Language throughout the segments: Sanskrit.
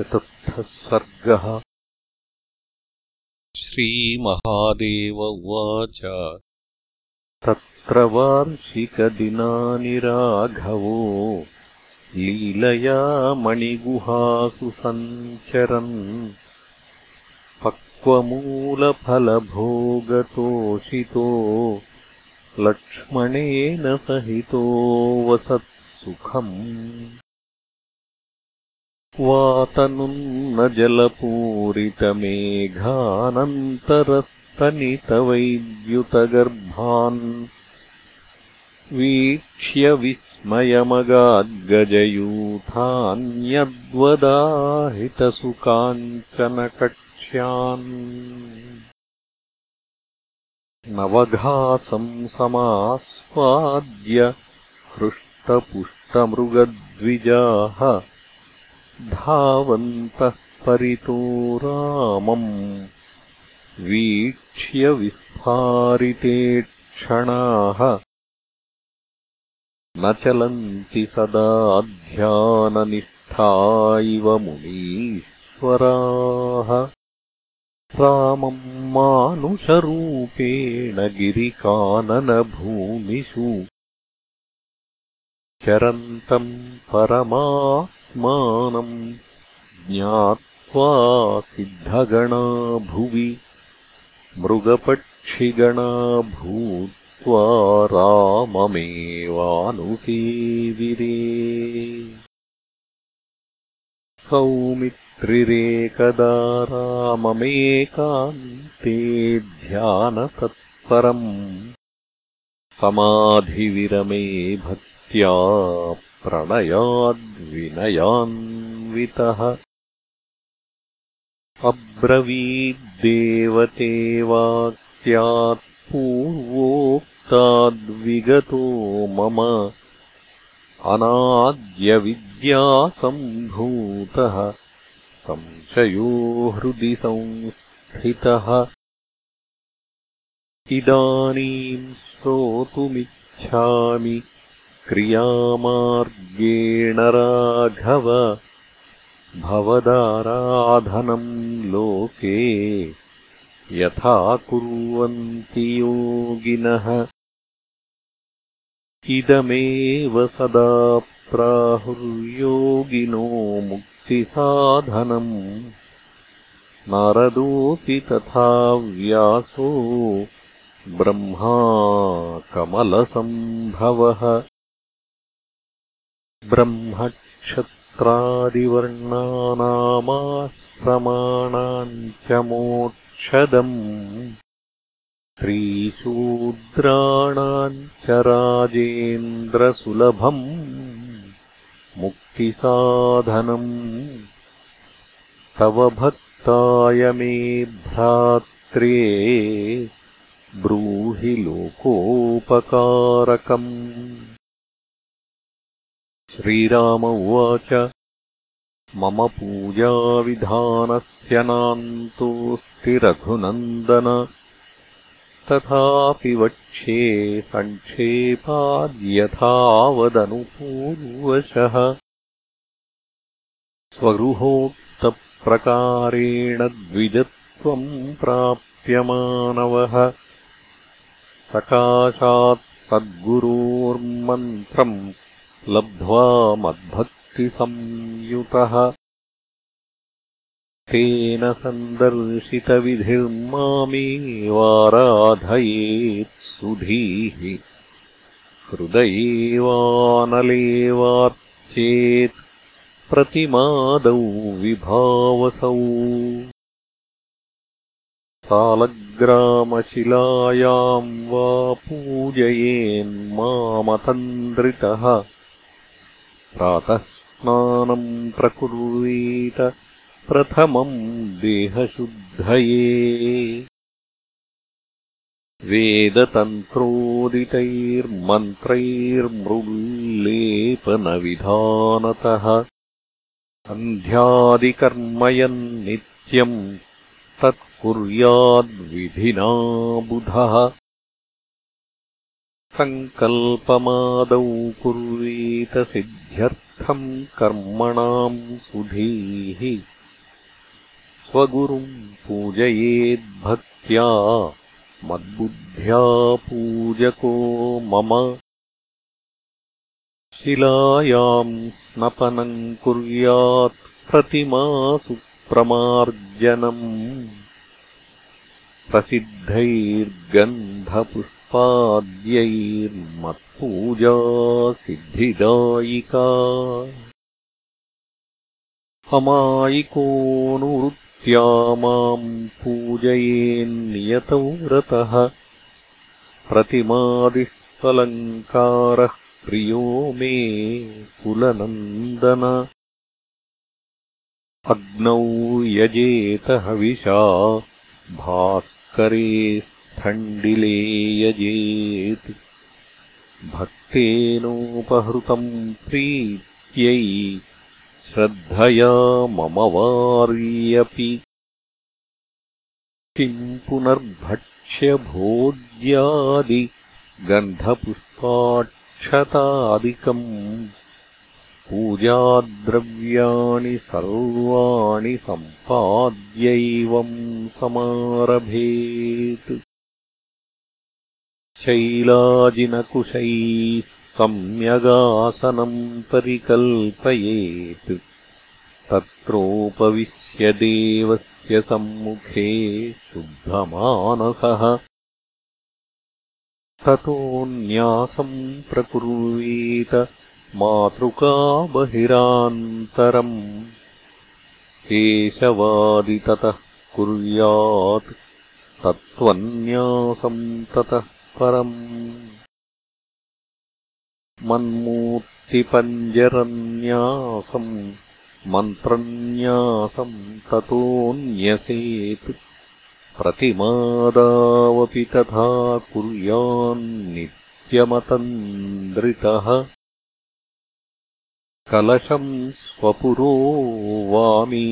चतुर्थः सर्गः श्रीमहादेव उवाच। तत्र वार्षिकदिनानि राघवो। लीलया मणिगुहासु सञ्चरन्। पक्वमूलफलभोगतोषितो। लक्ष्मणेन सहितो वसत्सुखम् वातनुन्न जलपूरितमेघानन्तरस्तनितवैद्युतगर्भान् वीक्ष्य विस्मयमगाद्गजयूथान्यद्वदाहितसुकाञ्चनकक्ष्यान् नवघासम् समास्वाद्य हृष्टपुष्टमृगद्विजाः धावन्तः परितो रामम्। वीक्ष्य विस्फारिते क्षणाः। न चलन्ति सदा ध्याननिष्ठा इव मुनीश्वराः। रामम् मानुषरूपेण गिरिकाननभूमिषु। चरन्तम् परमा मानम् ज्ञात्वा सिद्धगणा भुवि मृगपक्षिगणा भूत्वा राममेवानुसेविरे। सौमित्रिरेकदा राममेकान्ते ध्यानतत्परम्। समाधिविरमे भक्त्या प्रणयाद्विनयान्वितः पूर्वोक्ताद्विगतो मम अनाद्यविद्यासम्भूतः। संशयो हृदि संस्थितः। इदानीम् श्रोतुमिच्छामि क्रियामार्गेण राघव भवदाराधनम् लोके यथा कुर्वन्ति योगिनः। इदमेव सदा प्राहुर्योगिनो मुक्तिसाधनम्। नारदोऽपि तथा व्यासो ब्रह्मा कमलसम्भवः ब्रह्मक्षत्रादिवर्णानामाश्रमाणाम् च मोक्षदम् स्त्रीशूद्राणाम् च राजेन्द्रसुलभम् मुक्तिसाधनम् तव भक्ताय मे भ्रात्रे ब्रूहि लोकोपकारकम् श्रीराम उवाच। मम पूजाविधानस्य नान्तोऽस्ति रघुनन्दन तथापि वक्ष्ये सङ्क्षेपाद्यथावदनुपूर्वशः स्वगृहोक्तप्रकारेण द्विजत्वम् प्राप्यमानवः सकाशात् सद्गुरोर्मन्त्रम् लब्ध्वा मद्भक्तिसंयुतः। तेन सन्दर्शितविधिर्मामेवाराधयेत् सुधीः हृदयेवानलेवार्चेत् प्रतिमादौ विभावसौ। सालग्रामशिलायाम् वा पूजयेन्मामतन्द्रितः प्रातः स्नानम् प्रकुर्वीत प्रथमम् देहशुद्धये। वेदतन्त्रोदितैर्मन्त्रैर्मृल्लेपनविधानतः। सन्ध्यादिकर्मयन्नित्यम् तत्कुर्याद्विधिना बुधः सङ्कल्पमादौ कुर्वीत सिद्ध्यर्थम् कर्मणाम् सुधीः। स्वगुरुम् पूजयेद्भक्त्या मद्बुद्ध्या पूजको मम। शिलायाम् स्नपनम् कुर्यात् प्रतिमासु प्रमार्जनम् प्रसिद्धैर्गन्धपुष्पाद्यैर्मत्पूजा सिद्धिदायिका अमायिकोऽनुवृत्त्या माम् पूजयेन्नियतौ रतः। प्रतिमादिष्वलङ्कारः प्रियो मे कुलनन्दन। अग्नौ यजेत हविषा भास्करे स्थण्डिले यजेत् भक्तेनोपहृतम् प्रीत्यै श्रद्धया मम वार्यपि। किम् पुनर्भक्ष्य भोज्यादि गन्धपुष्पाक्षतादिकम्। पूजाद्रव्याणि सर्वाणि सम्पाद्यैवम् समारभेत् शैलाजिनकुशैः सम्यगासनम् परिकल्पयेत्। तत्रोपविश्य देवस्य सम्मुखे शुद्धमानसः। ततोऽन्यासम् प्रकुर्वीत मातृका बहिरान्तरम् केशवादिततः कुर्यात् तत्त्वन्यासम् ततः परम् मन्मूर्तिपञ्जरन्यासम् मन्त्रन्यासम् ततोऽन्यसेत् प्रतिमादावपि तथा कुर्यान्नित्यमतन्द्रितः कलशम् स्वपुरो वामे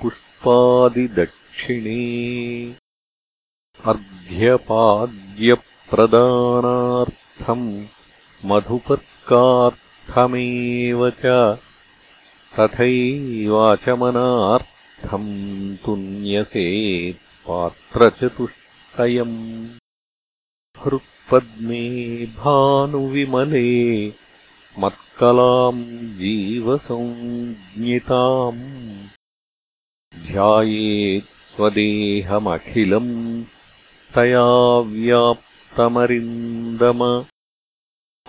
पुष्पादिदक्षिणे अर्घ्यपाद्यप्रदानार्थम् मधुपर्कार्थमेव च तथैवाचमनार्थम् तुन्यसेत् पात्रचतुष्टयम् हृत्पद्मे भानुविमले मत्कलाम् जीवसंज्ञिताम्। ध्यायेत् स्वदेहमखिलम् तया व्याप्तमरिन्दम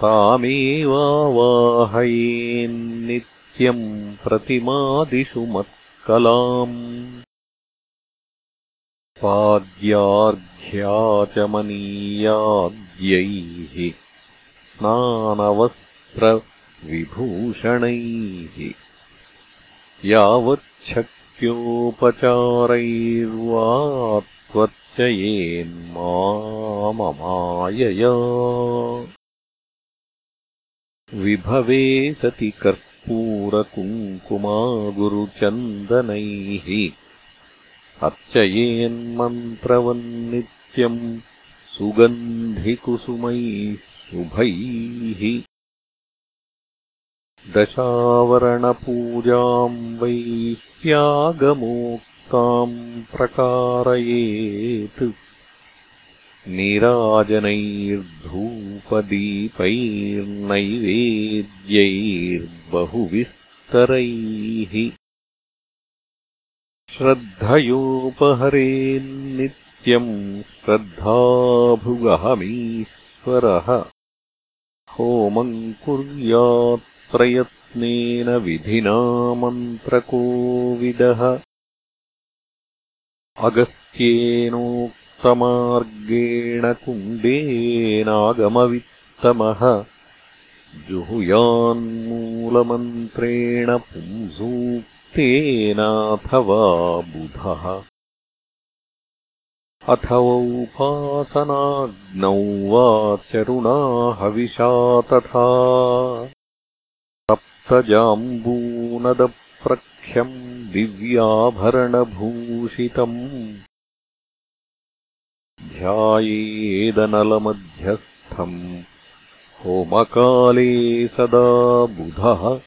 तामेवावाहयेन्नित्यम् प्रतिमादिषु मत्कलाम् पाद्यार्घ्याचमनीयाद्यैः स्नानवस्त्रविभूषणैः यावच्छक्योपचारैर्वा त्वर्चयेन्माममायया विभवे सति कर्पूरकुङ्कुमागुरुचन्दनैः। अर्चयेन्मन्त्रवन्नित्यम् सुगन्धिकुसुमैः शुभैः। दशावरणपूजाम् वैह्यागमोक्ताम् प्रकारयेत्। नीराजनैर्धूपदीपैर्नैवेद्यैर्बहुविस्तरैः। श्रद्धयोपहरेन्नित्यम् श्रद्धाभुगहमीश्वरः। होमम् कुर्यात्प्रयत्नेन विधिना मन्त्रकोविदः अगस्त्येनोक् मार्गेण कुण्डेनागमवित्तमः जुहुयान्मूलमन्त्रेण पुंसूक्तेनाथवा बुधः। उपासनाग्नौ वा चरुणा हविषा तथा। सप्तजाम्बूनदप्रख्यम् दिव्याभरणभूषितम्। ध्यायेदनलमध्यः समर्थम् होमकाले सदा बुधः।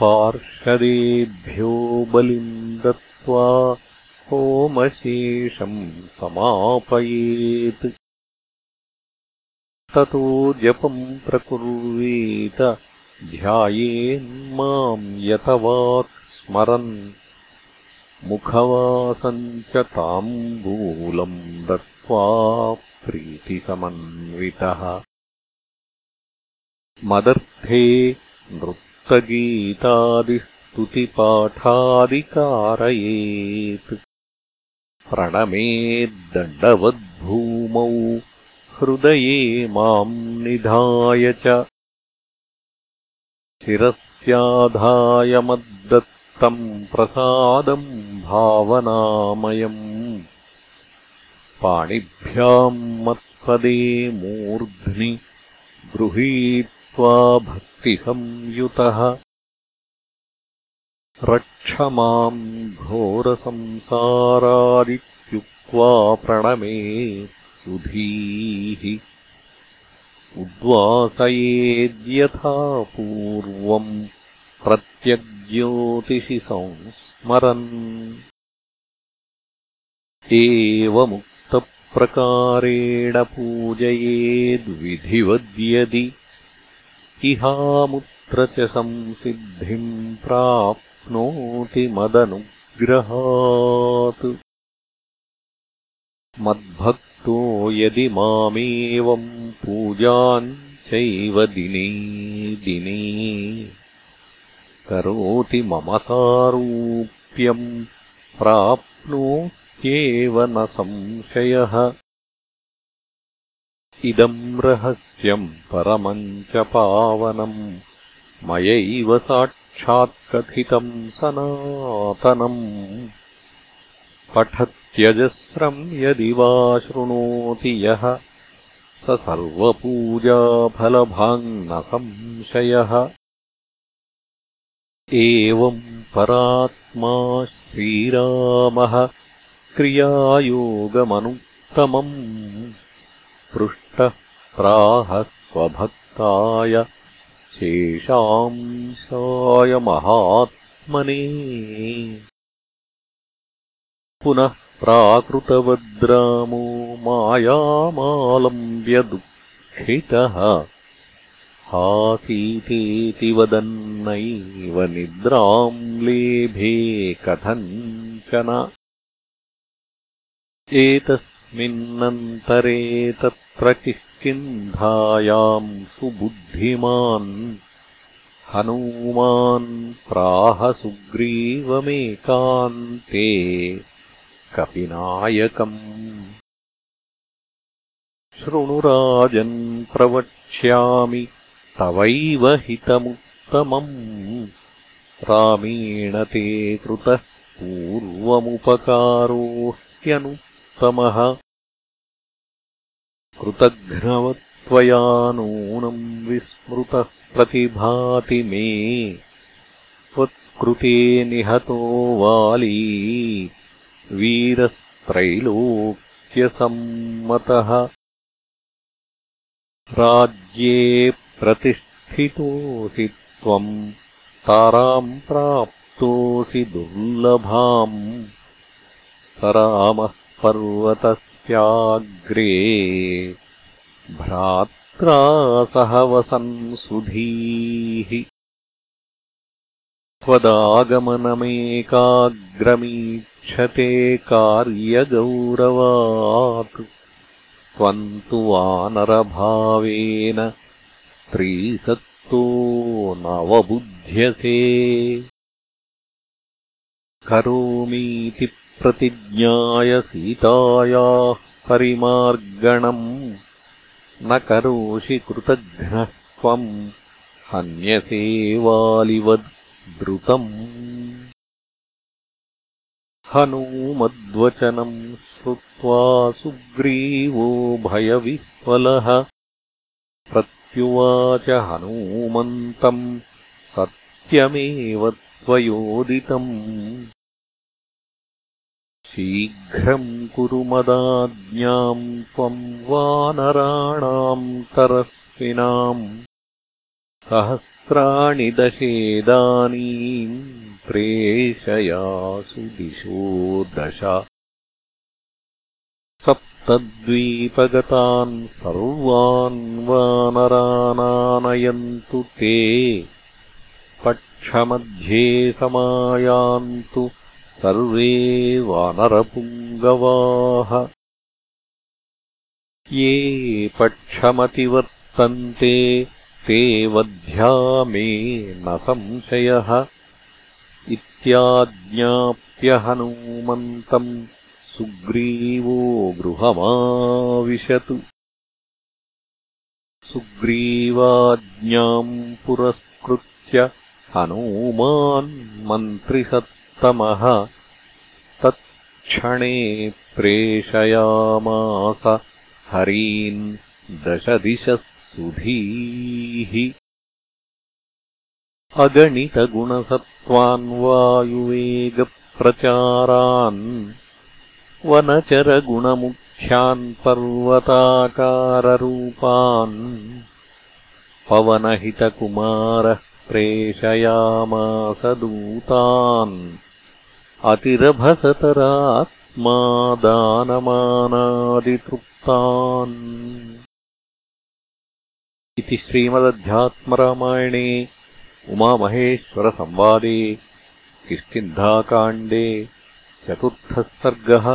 पार्षदेभ्यो बलिम् दत्त्वा होमशेषम् समापयेत्। ततो जपम् प्रकुर्वेत। ध्यायेन्माम् यतवाक् स्मरन् मुखवासम् च ताम्बूलम् दत्त्वा प्रीतिसमन्वितः। मदर्थे नृत्तगीतादिस्तुतिपाठादिकारयेत् प्रणमेद्दण्डवद्भूमौ हृदये माम् निधाय च शिरस्याधायमद्दत्तम् प्रसादम् भावनामयम्। पाणिभ्याम् मत्पदे मूर्ध्नि गृहीत्वा भक्तिसंयुतः। रक्ष माम् घोरसंसारादित्युक्त्वा प्रणमे सुधीः। उद्वासयेद्यथा पूर्वम् प्रत्यग्ज्योतिषि संस्मरन् एवमुक्तप्रकारेण पूजयेद्विधिवद्यदि इहामुत्र च संसिद्धिम् प्राप्नोति मदनुग्रहात्। मद्भक्तो यदि मामेवम् पूजाम् चैव दिने दिने करोति मम सारूप्यम्। प्राप्नोत्येव न संशयः। इदम् रहस्यम् परमम् च पावनम् मयैव साक्षात्कथितम् सनातनम् पठत्यजस्रम् यदि वा शृणोति यः स सर्वपूजाफलभाङ्न संशयः एवम् परात्मा श्रीरामः क्रियायोगमनुत्तमम् पृष्टः प्राह स्वभक्ताय शेषांसाय महात्मने। पुनः प्राकृतवद्रामो मायामालम्ब्यदुःखितः हासीतेति वदन्नैव निद्राम् लेभे कथञ्चन एतस्मिन्नन्तरे तत्र किष्किन्धायाम् सुबुद्धिमान् हनूमान् प्राह सुग्रीवमेकान्ते कपिनायकम्। शृणुराजन् प्रवक्ष्यामि तवैव हितमुत्तमम्। रामेण ते कृतः पूर्वमुपकारो ह्यनुत्तमः कृतघ्नवत्वया नूनम् विस्मृतः प्रतिभाति मे। त्वत्कृते निहतो वाली वीरस्त्रैलोक्यसम्मतः। राज्ये प्रतिष्ठितोऽसि त्वम् ताराम् प्राप्तोऽसि दुर्लभाम्। स रामः पर्वतस्याग्रे भ्रात्रा सह वसन् सुधीः। त्वदागमनमेकाग्रमीक्षते कार्यगौरवात्। त्वम् तु वानरभावेन स्त्रीसक्तो नवबुध्यसे। करोमीति प्रतिज्ञाय सीतायाः परिमार्गणम्। न करोषि कृतघ्नः त्वम् हन्यसे वालिवद् द्रुतम् हनूमद्वचनम् श्रुत्वा सुग्रीवो भयविह्वलः प्रत्युवाच हनूमन्तम् सत्यमेव त्वयोदितम्। शीघ्रम् कुरु मदाज्ञाम् त्वम् वानराणाम् तरस्विनाम्। सहस्राणि दशेदानीम् प्रेषयासु दिशो दश सप्तद्वीपगतान् सर्वान् वानरानानयन्तु ते। पक्षमध्ये समायान्तु सर्वे वानरपुङ्गवाः ये पक्षमतिवर्तन्ते ते वध्या मे न संशयः। इत्याज्ञाप्यहनूमन्तम् सुग्रीवो गृहमाविशतु। सुग्रीवाज्ञाम् पुरस्कृत्य हनूमान् मन्त्रिसत्तमः। तत्क्षणे प्रेषयामास हरीन् दशदिशः सुधीः अगणितगुणसत्त्वान् वायुवेगप्रचारान् वनचरगुणमुख्यान् पर्वताकाररूपान् पवनहितकुमारः प्रेषयामास दूतान् अतिरभसतरात्मा दानमानादितृप्तान् इति श्रीमदध्यात्मरामायणे उमामहेश्वरसंवादे किष्किन्धाकाण्डे चतुर्थः सर्गः